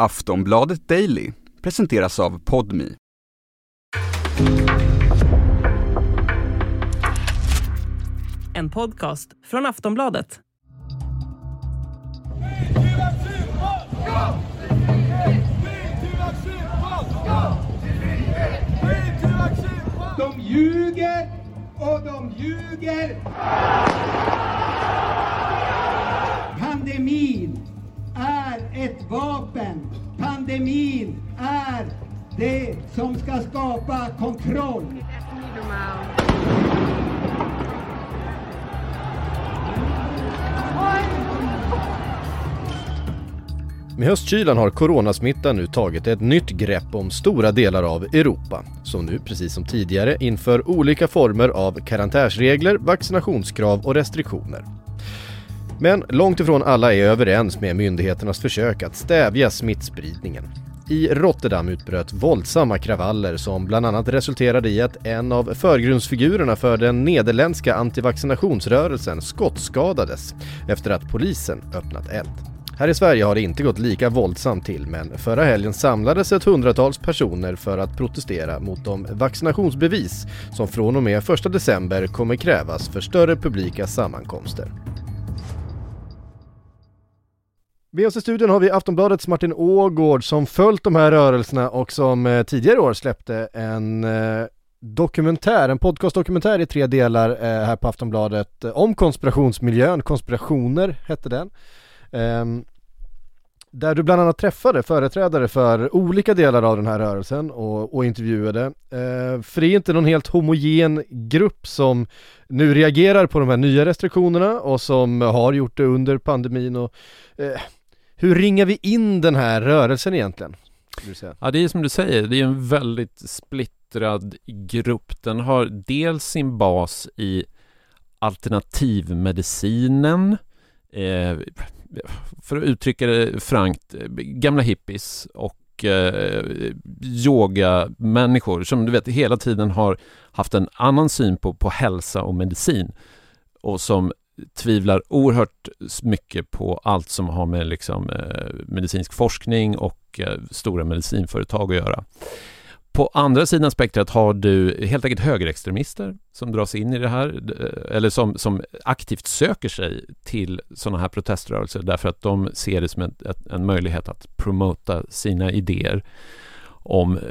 Aftonbladet Daily presenteras av Podmi. En podcast från Aftonbladet. De ljuger och de ljuger. Pandemin ett vapen. Pandemin är det som ska skapa kontroll. Med höstkylan har coronasmittan nu tagit ett nytt grepp om stora delar av Europa, som nu, precis som tidigare, inför olika former av karantänsregler vaccinationskrav och restriktioner. Men långt ifrån alla är överens med myndigheternas försök att stävja smittspridningen. I Rotterdam utbröt våldsamma kravaller som bland annat resulterade i att en av förgrundsfigurerna för den nederländska antivaccinationsrörelsen skottskadades efter att polisen öppnat eld. Här i Sverige har det inte gått lika våldsamt till men förra helgen samlades ett hundratals personer för att protestera mot de vaccinationsbevis som från och med 1 december kommer krävas för större publika sammankomster. Med oss i studion har vi Aftonbladets Martin Ågård som följt de här rörelserna och som eh, tidigare år släppte en eh, dokumentär, en podcastdokumentär i tre delar eh, här på Aftonbladet eh, om konspirationsmiljön, konspirationer hette den. Ehm, där du bland annat träffade företrädare för olika delar av den här rörelsen och, och intervjuade. Ehm, för det är inte någon helt homogen grupp som nu reagerar på de här nya restriktionerna och som har gjort det under pandemin och eh, hur ringar vi in den här rörelsen egentligen? Ja, det är som du säger, det är en väldigt splittrad grupp. Den har dels sin bas i alternativmedicinen, eh, för att uttrycka det frankt, gamla hippies och eh, yogamänniskor som du vet hela tiden har haft en annan syn på, på hälsa och medicin och som tvivlar oerhört mycket på allt som har med liksom, eh, medicinsk forskning och eh, stora medicinföretag att göra. På andra sidan spektrat har du helt enkelt högerextremister som dras in i det här eh, eller som, som aktivt söker sig till sådana här proteströrelser därför att de ser det som en, en möjlighet att promota sina idéer om eh,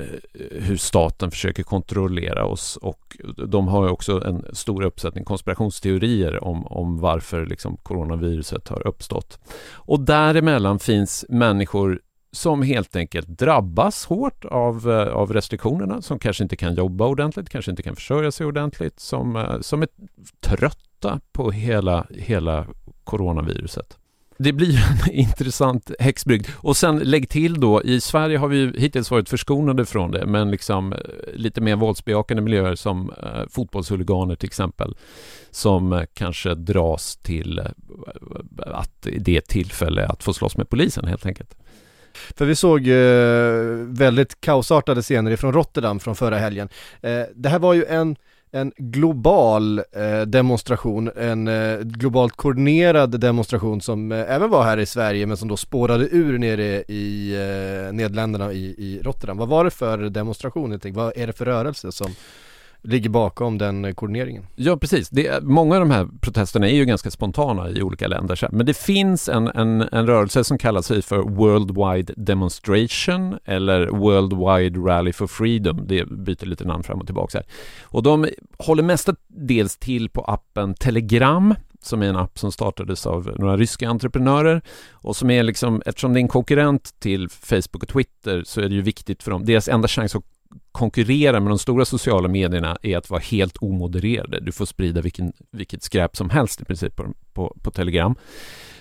hur staten försöker kontrollera oss och de har också en stor uppsättning konspirationsteorier om, om varför liksom coronaviruset har uppstått. Och däremellan finns människor som helt enkelt drabbas hårt av, eh, av restriktionerna, som kanske inte kan jobba ordentligt, kanske inte kan försörja sig ordentligt, som, eh, som är trötta på hela, hela coronaviruset. Det blir en intressant häxbrygd. Och sen lägg till då, i Sverige har vi ju hittills varit förskonade från det, men liksom eh, lite mer våldsbejakande miljöer som eh, fotbollshuliganer till exempel, som eh, kanske dras till eh, att det är tillfälle att få slåss med polisen helt enkelt. För vi såg eh, väldigt kaosartade scener ifrån Rotterdam från förra helgen. Eh, det här var ju en en global eh, demonstration, en eh, globalt koordinerad demonstration som eh, även var här i Sverige men som då spårade ur nere i eh, Nederländerna i, i Rotterdam. Vad var det för demonstration? Vad är det för rörelse som ligger bakom den koordineringen. Ja, precis. Det, många av de här protesterna är ju ganska spontana i olika länder. Men det finns en, en, en rörelse som kallar sig för Worldwide Demonstration eller Worldwide Rally for Freedom. Det byter lite namn fram och tillbaka. Här. Och de håller mestadels till på appen Telegram som är en app som startades av några ryska entreprenörer och som är liksom, eftersom det är en konkurrent till Facebook och Twitter så är det ju viktigt för dem, deras enda chans att konkurrera med de stora sociala medierna är att vara helt omodererade. Du får sprida vilken, vilket skräp som helst i princip på, på, på Telegram.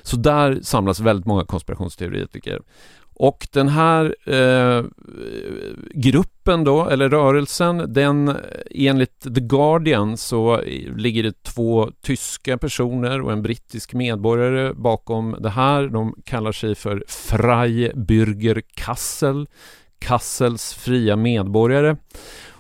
Så där samlas väldigt många konspirationsteoretiker. Och den här eh, gruppen då, eller rörelsen, den enligt The Guardian så ligger det två tyska personer och en brittisk medborgare bakom det här. De kallar sig för Freibürger Kassel Kassels fria medborgare.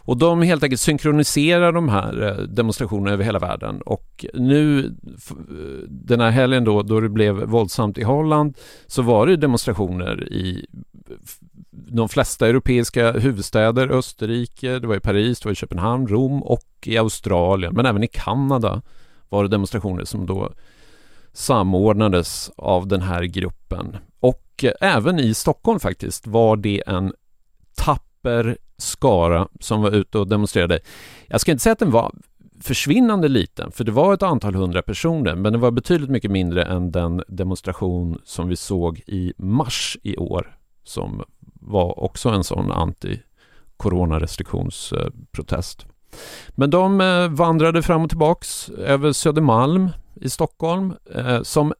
Och de helt enkelt synkroniserar de här eh, demonstrationerna över hela världen och nu eh, den här helgen då, då det blev våldsamt i Holland så var det demonstrationer i de flesta europeiska huvudstäder, Österrike, det var i Paris, det var i Köpenhamn, Rom och i Australien, men även i Kanada var det demonstrationer som då samordnades av den här gruppen. Och eh, även i Stockholm faktiskt var det en tapper skara som var ute och demonstrerade. Jag ska inte säga att den var försvinnande liten, för det var ett antal hundra personer, men det var betydligt mycket mindre än den demonstration som vi såg i mars i år, som var också en sån anti-coronarestriktionsprotest. Men de eh, vandrade fram och tillbaks över Södermalm i Stockholm, eh, som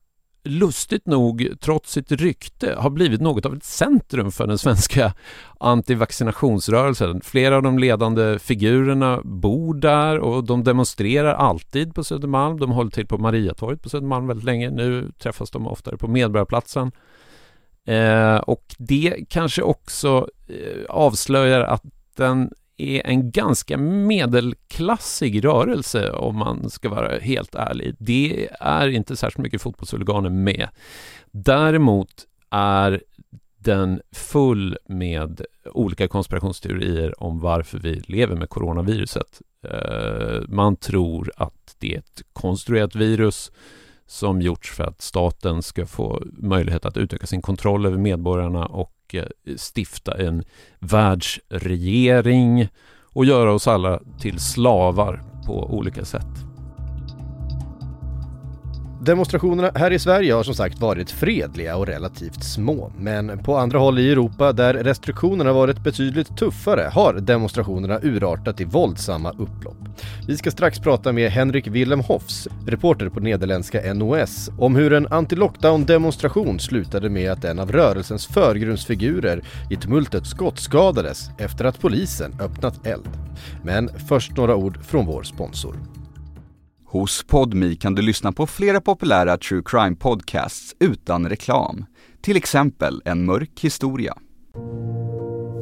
lustigt nog, trots sitt rykte, har blivit något av ett centrum för den svenska antivaccinationsrörelsen. Flera av de ledande figurerna bor där och de demonstrerar alltid på Södermalm. De håller till på Mariatorget på Södermalm väldigt länge. Nu träffas de oftare på Medborgarplatsen. Eh, och det kanske också eh, avslöjar att den är en ganska medelklassig rörelse om man ska vara helt ärlig. Det är inte särskilt mycket fotbollshuliganer med. Däremot är den full med olika konspirationsteorier om varför vi lever med coronaviruset. Eh, man tror att det är ett konstruerat virus som gjorts för att staten ska få möjlighet att utöka sin kontroll över medborgarna och och eh, stifta en världsregering och göra oss alla till slavar på olika sätt. Demonstrationerna här i Sverige har som sagt varit fredliga och relativt små. Men på andra håll i Europa där restriktionerna varit betydligt tuffare har demonstrationerna urartat i våldsamma upplopp. Vi ska strax prata med Henrik Willem Hofs, reporter på nederländska NOS, om hur en anti-lockdown-demonstration slutade med att en av rörelsens förgrundsfigurer i tumultet skottskadades efter att polisen öppnat eld. Men först några ord från vår sponsor. Hos Podmi kan du lyssna på flera populära true crime podcasts utan reklam. Till exempel En mörk historia.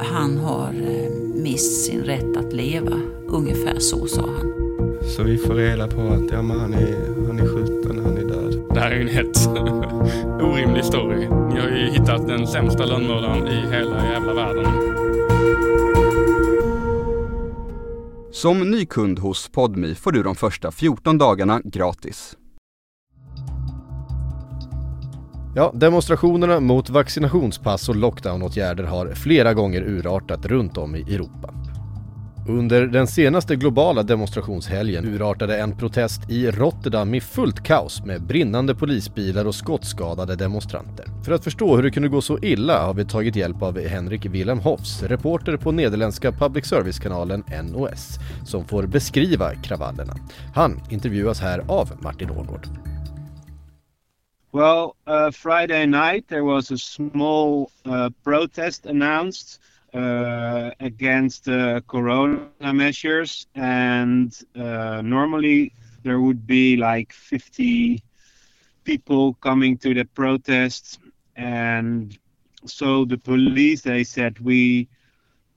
Han har eh, mist sin rätt att leva, ungefär så sa han. Så vi får reda på att ja, men han, är, han är skjuten, han är död. Det här är ju en helt orimlig story. Ni har ju hittat den sämsta lönnmördaren i hela jävla världen. Som ny kund hos Podmi får du de första 14 dagarna gratis. Ja, demonstrationerna mot vaccinationspass och lockdownåtgärder har flera gånger urartat runt om i Europa. Under den senaste globala demonstrationshelgen urartade en protest i Rotterdam i fullt kaos med brinnande polisbilar och skottskadade demonstranter. För att förstå hur det kunde gå så illa har vi tagit hjälp av Henrik Willem Hofs, reporter på nederländska public service-kanalen NOS, som får beskriva kravallerna. Han intervjuas här av Martin Ågård. Well, uh, Friday night there was a small uh, protest announced against uh, corona measures, and uh, normally there would be like 50 people coming to the protests, and so the police they said we.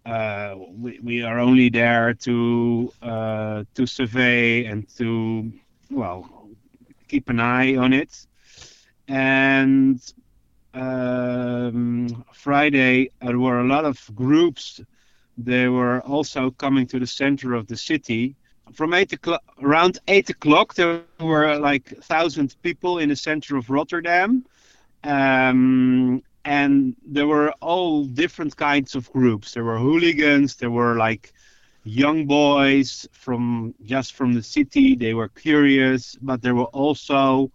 Uh, we, we are only there to uh, to survey and to well keep an eye on it and um, Friday there were a lot of groups. They were also coming to the center of the city. From eight o'clock, around eight o'clock, there were like thousand people in the center of Rotterdam, um, and there were all different kinds of groups. There were hooligans. There were like young boys from just from the city. They were curious, but there were also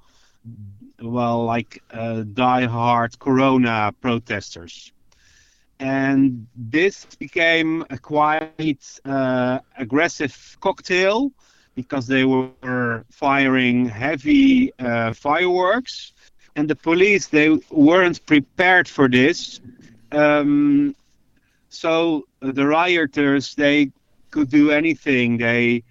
well, like uh, die-hard Corona protesters. And this became a quite uh, aggressive cocktail because they were firing heavy uh, fireworks, and the police they weren't prepared for this. Um, so the rioters they could do anything. They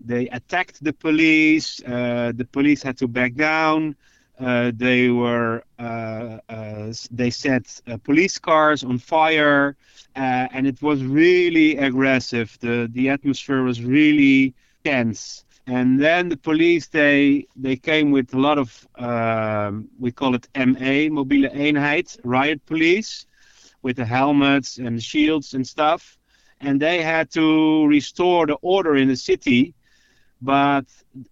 they attacked the police. Uh, the police had to back down. Uh, they were uh, uh, they set police cars on fire, and it was really aggressive. the The atmosphere was really tense. And then the police they they came with a lot of um, we call it MA mobile eenheid riot police, with the helmets and shields and stuff, and they had to restore the order in the city. But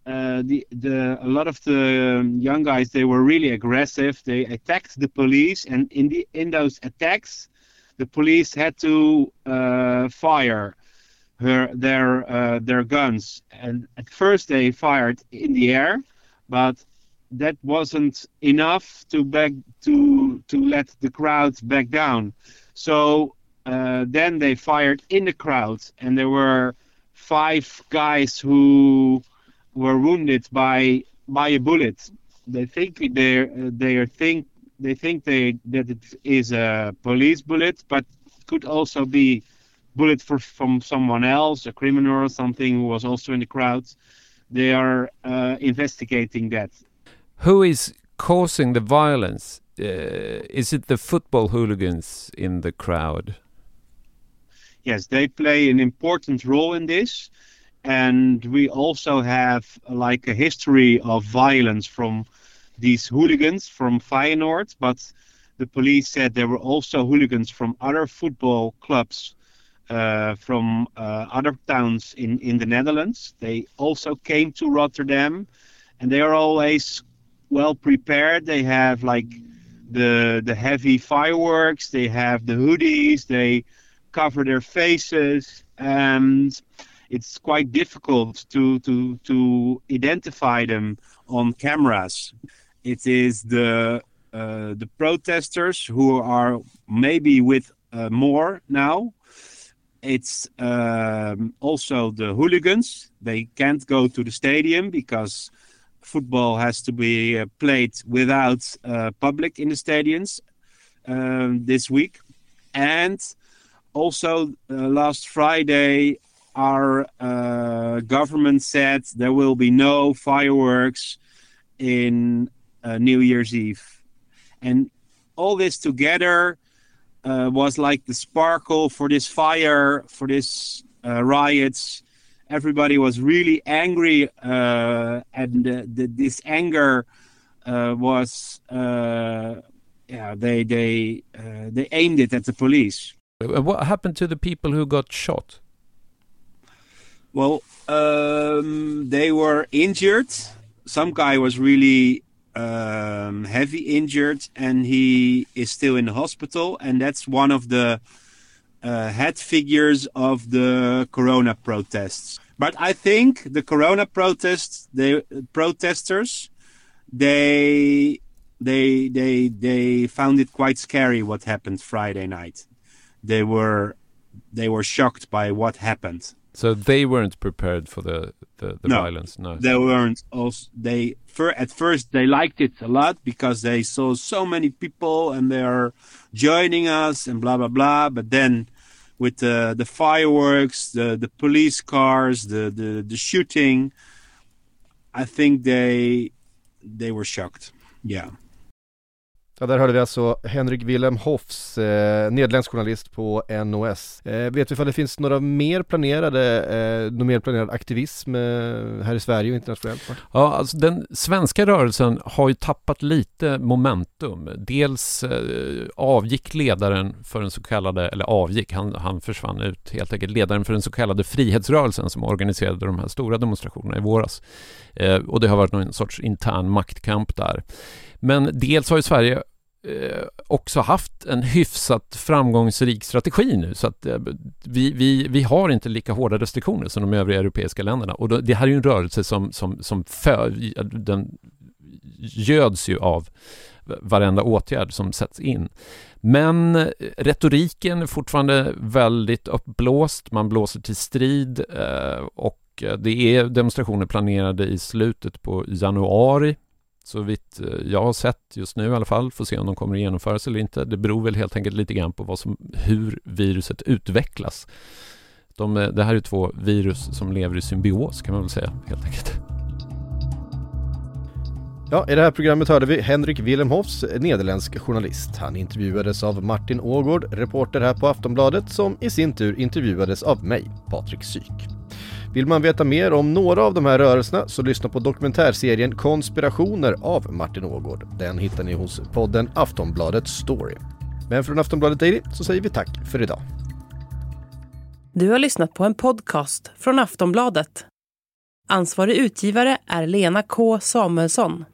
uh, the the a lot of the young guys they were really aggressive. They attacked the police, and in the in those attacks, the police had to uh, fire her their uh, their guns. And at first they fired in the air, but that wasn't enough to back to to let the crowd back down. So uh, then they fired in the crowd, and there were five guys who were wounded by by a bullet. They think they they think they think they that it is a police bullet, but could also be bullet for, from someone else, a criminal or something who was also in the crowd. They are uh, investigating that. Who is causing the violence? Uh, is it the football hooligans in the crowd? Yes, they play an important role in this. And we also have like a history of violence from these hooligans from Feyenoord, but the police said there were also hooligans from other football clubs uh, from uh, other towns in, in the Netherlands. They also came to Rotterdam, and they are always well prepared. They have like the the heavy fireworks. They have the hoodies. They cover their faces, and it's quite difficult to to to identify them on cameras. It is the uh, the protesters who are maybe with uh, more now it's um, also the hooligans. They can't go to the stadium because football has to be uh, played without uh, public in the stadiums um, this week. And also, uh, last Friday, our uh, government said there will be no fireworks in uh, New Year's Eve. And all this together uh, was like the sparkle for this fire, for this uh, riots. Everybody was really angry, uh, and the, this anger was, yeah, they they they aimed it at the police. What happened to the people who got shot? Well, um, they were injured. Some guy was really um, heavy injured and he is still in the hospital. And that's one of the uh, head figures of the Corona protests. But I think the Corona protests, the protesters, they they they they found it quite scary what happened Friday night. They were they were shocked by what happened. So they weren't prepared for the the, the no, violence. No, they weren't. Also, they for, at first they liked it a lot because they saw so many people and they are joining us and blah blah blah. But then, with the the fireworks, the the police cars, the the the shooting, I think they they were shocked. Yeah. Ja, där hörde vi alltså Henrik Wilhelm Hoffs, eh, nederländsk journalist på NOS. Eh, vet vi ifall det finns några mer planerade, eh, någon mer planerad aktivism eh, här i Sverige och internationellt? Ja, alltså den svenska rörelsen har ju tappat lite momentum. Dels eh, avgick ledaren för den så kallade, eller avgick, han, han försvann ut helt enkelt, ledaren för den så kallade frihetsrörelsen som organiserade de här stora demonstrationerna i våras. Eh, och det har varit någon sorts intern maktkamp där. Men dels har ju Sverige eh, också haft en hyfsat framgångsrik strategi nu så att eh, vi, vi, vi har inte lika hårda restriktioner som de övriga europeiska länderna. Och då, det här är ju en rörelse som, som, som för, den göds ju av varenda åtgärd som sätts in. Men eh, retoriken är fortfarande väldigt uppblåst, man blåser till strid eh, och eh, det är demonstrationer planerade i slutet på januari så vitt eh, jag har sett just nu i alla fall, får se om de kommer att genomföras eller inte. Det beror väl helt enkelt lite grann på vad som, hur viruset utvecklas. De, eh, det här är två virus som lever i symbios kan man väl säga helt enkelt. Ja, i det här programmet hörde vi Henrik Wilhelm eh, nederländsk journalist. Han intervjuades av Martin Ågård, reporter här på Aftonbladet, som i sin tur intervjuades av mig, Patrik Syk. Vill man veta mer om några av de här rörelserna så lyssna på dokumentärserien Konspirationer av Martin Ågård. Den hittar ni hos podden Aftonbladet Story. Men från Aftonbladet Daily så säger vi tack för idag. Du har lyssnat på en podcast från Aftonbladet. Ansvarig utgivare är Lena K Samuelsson.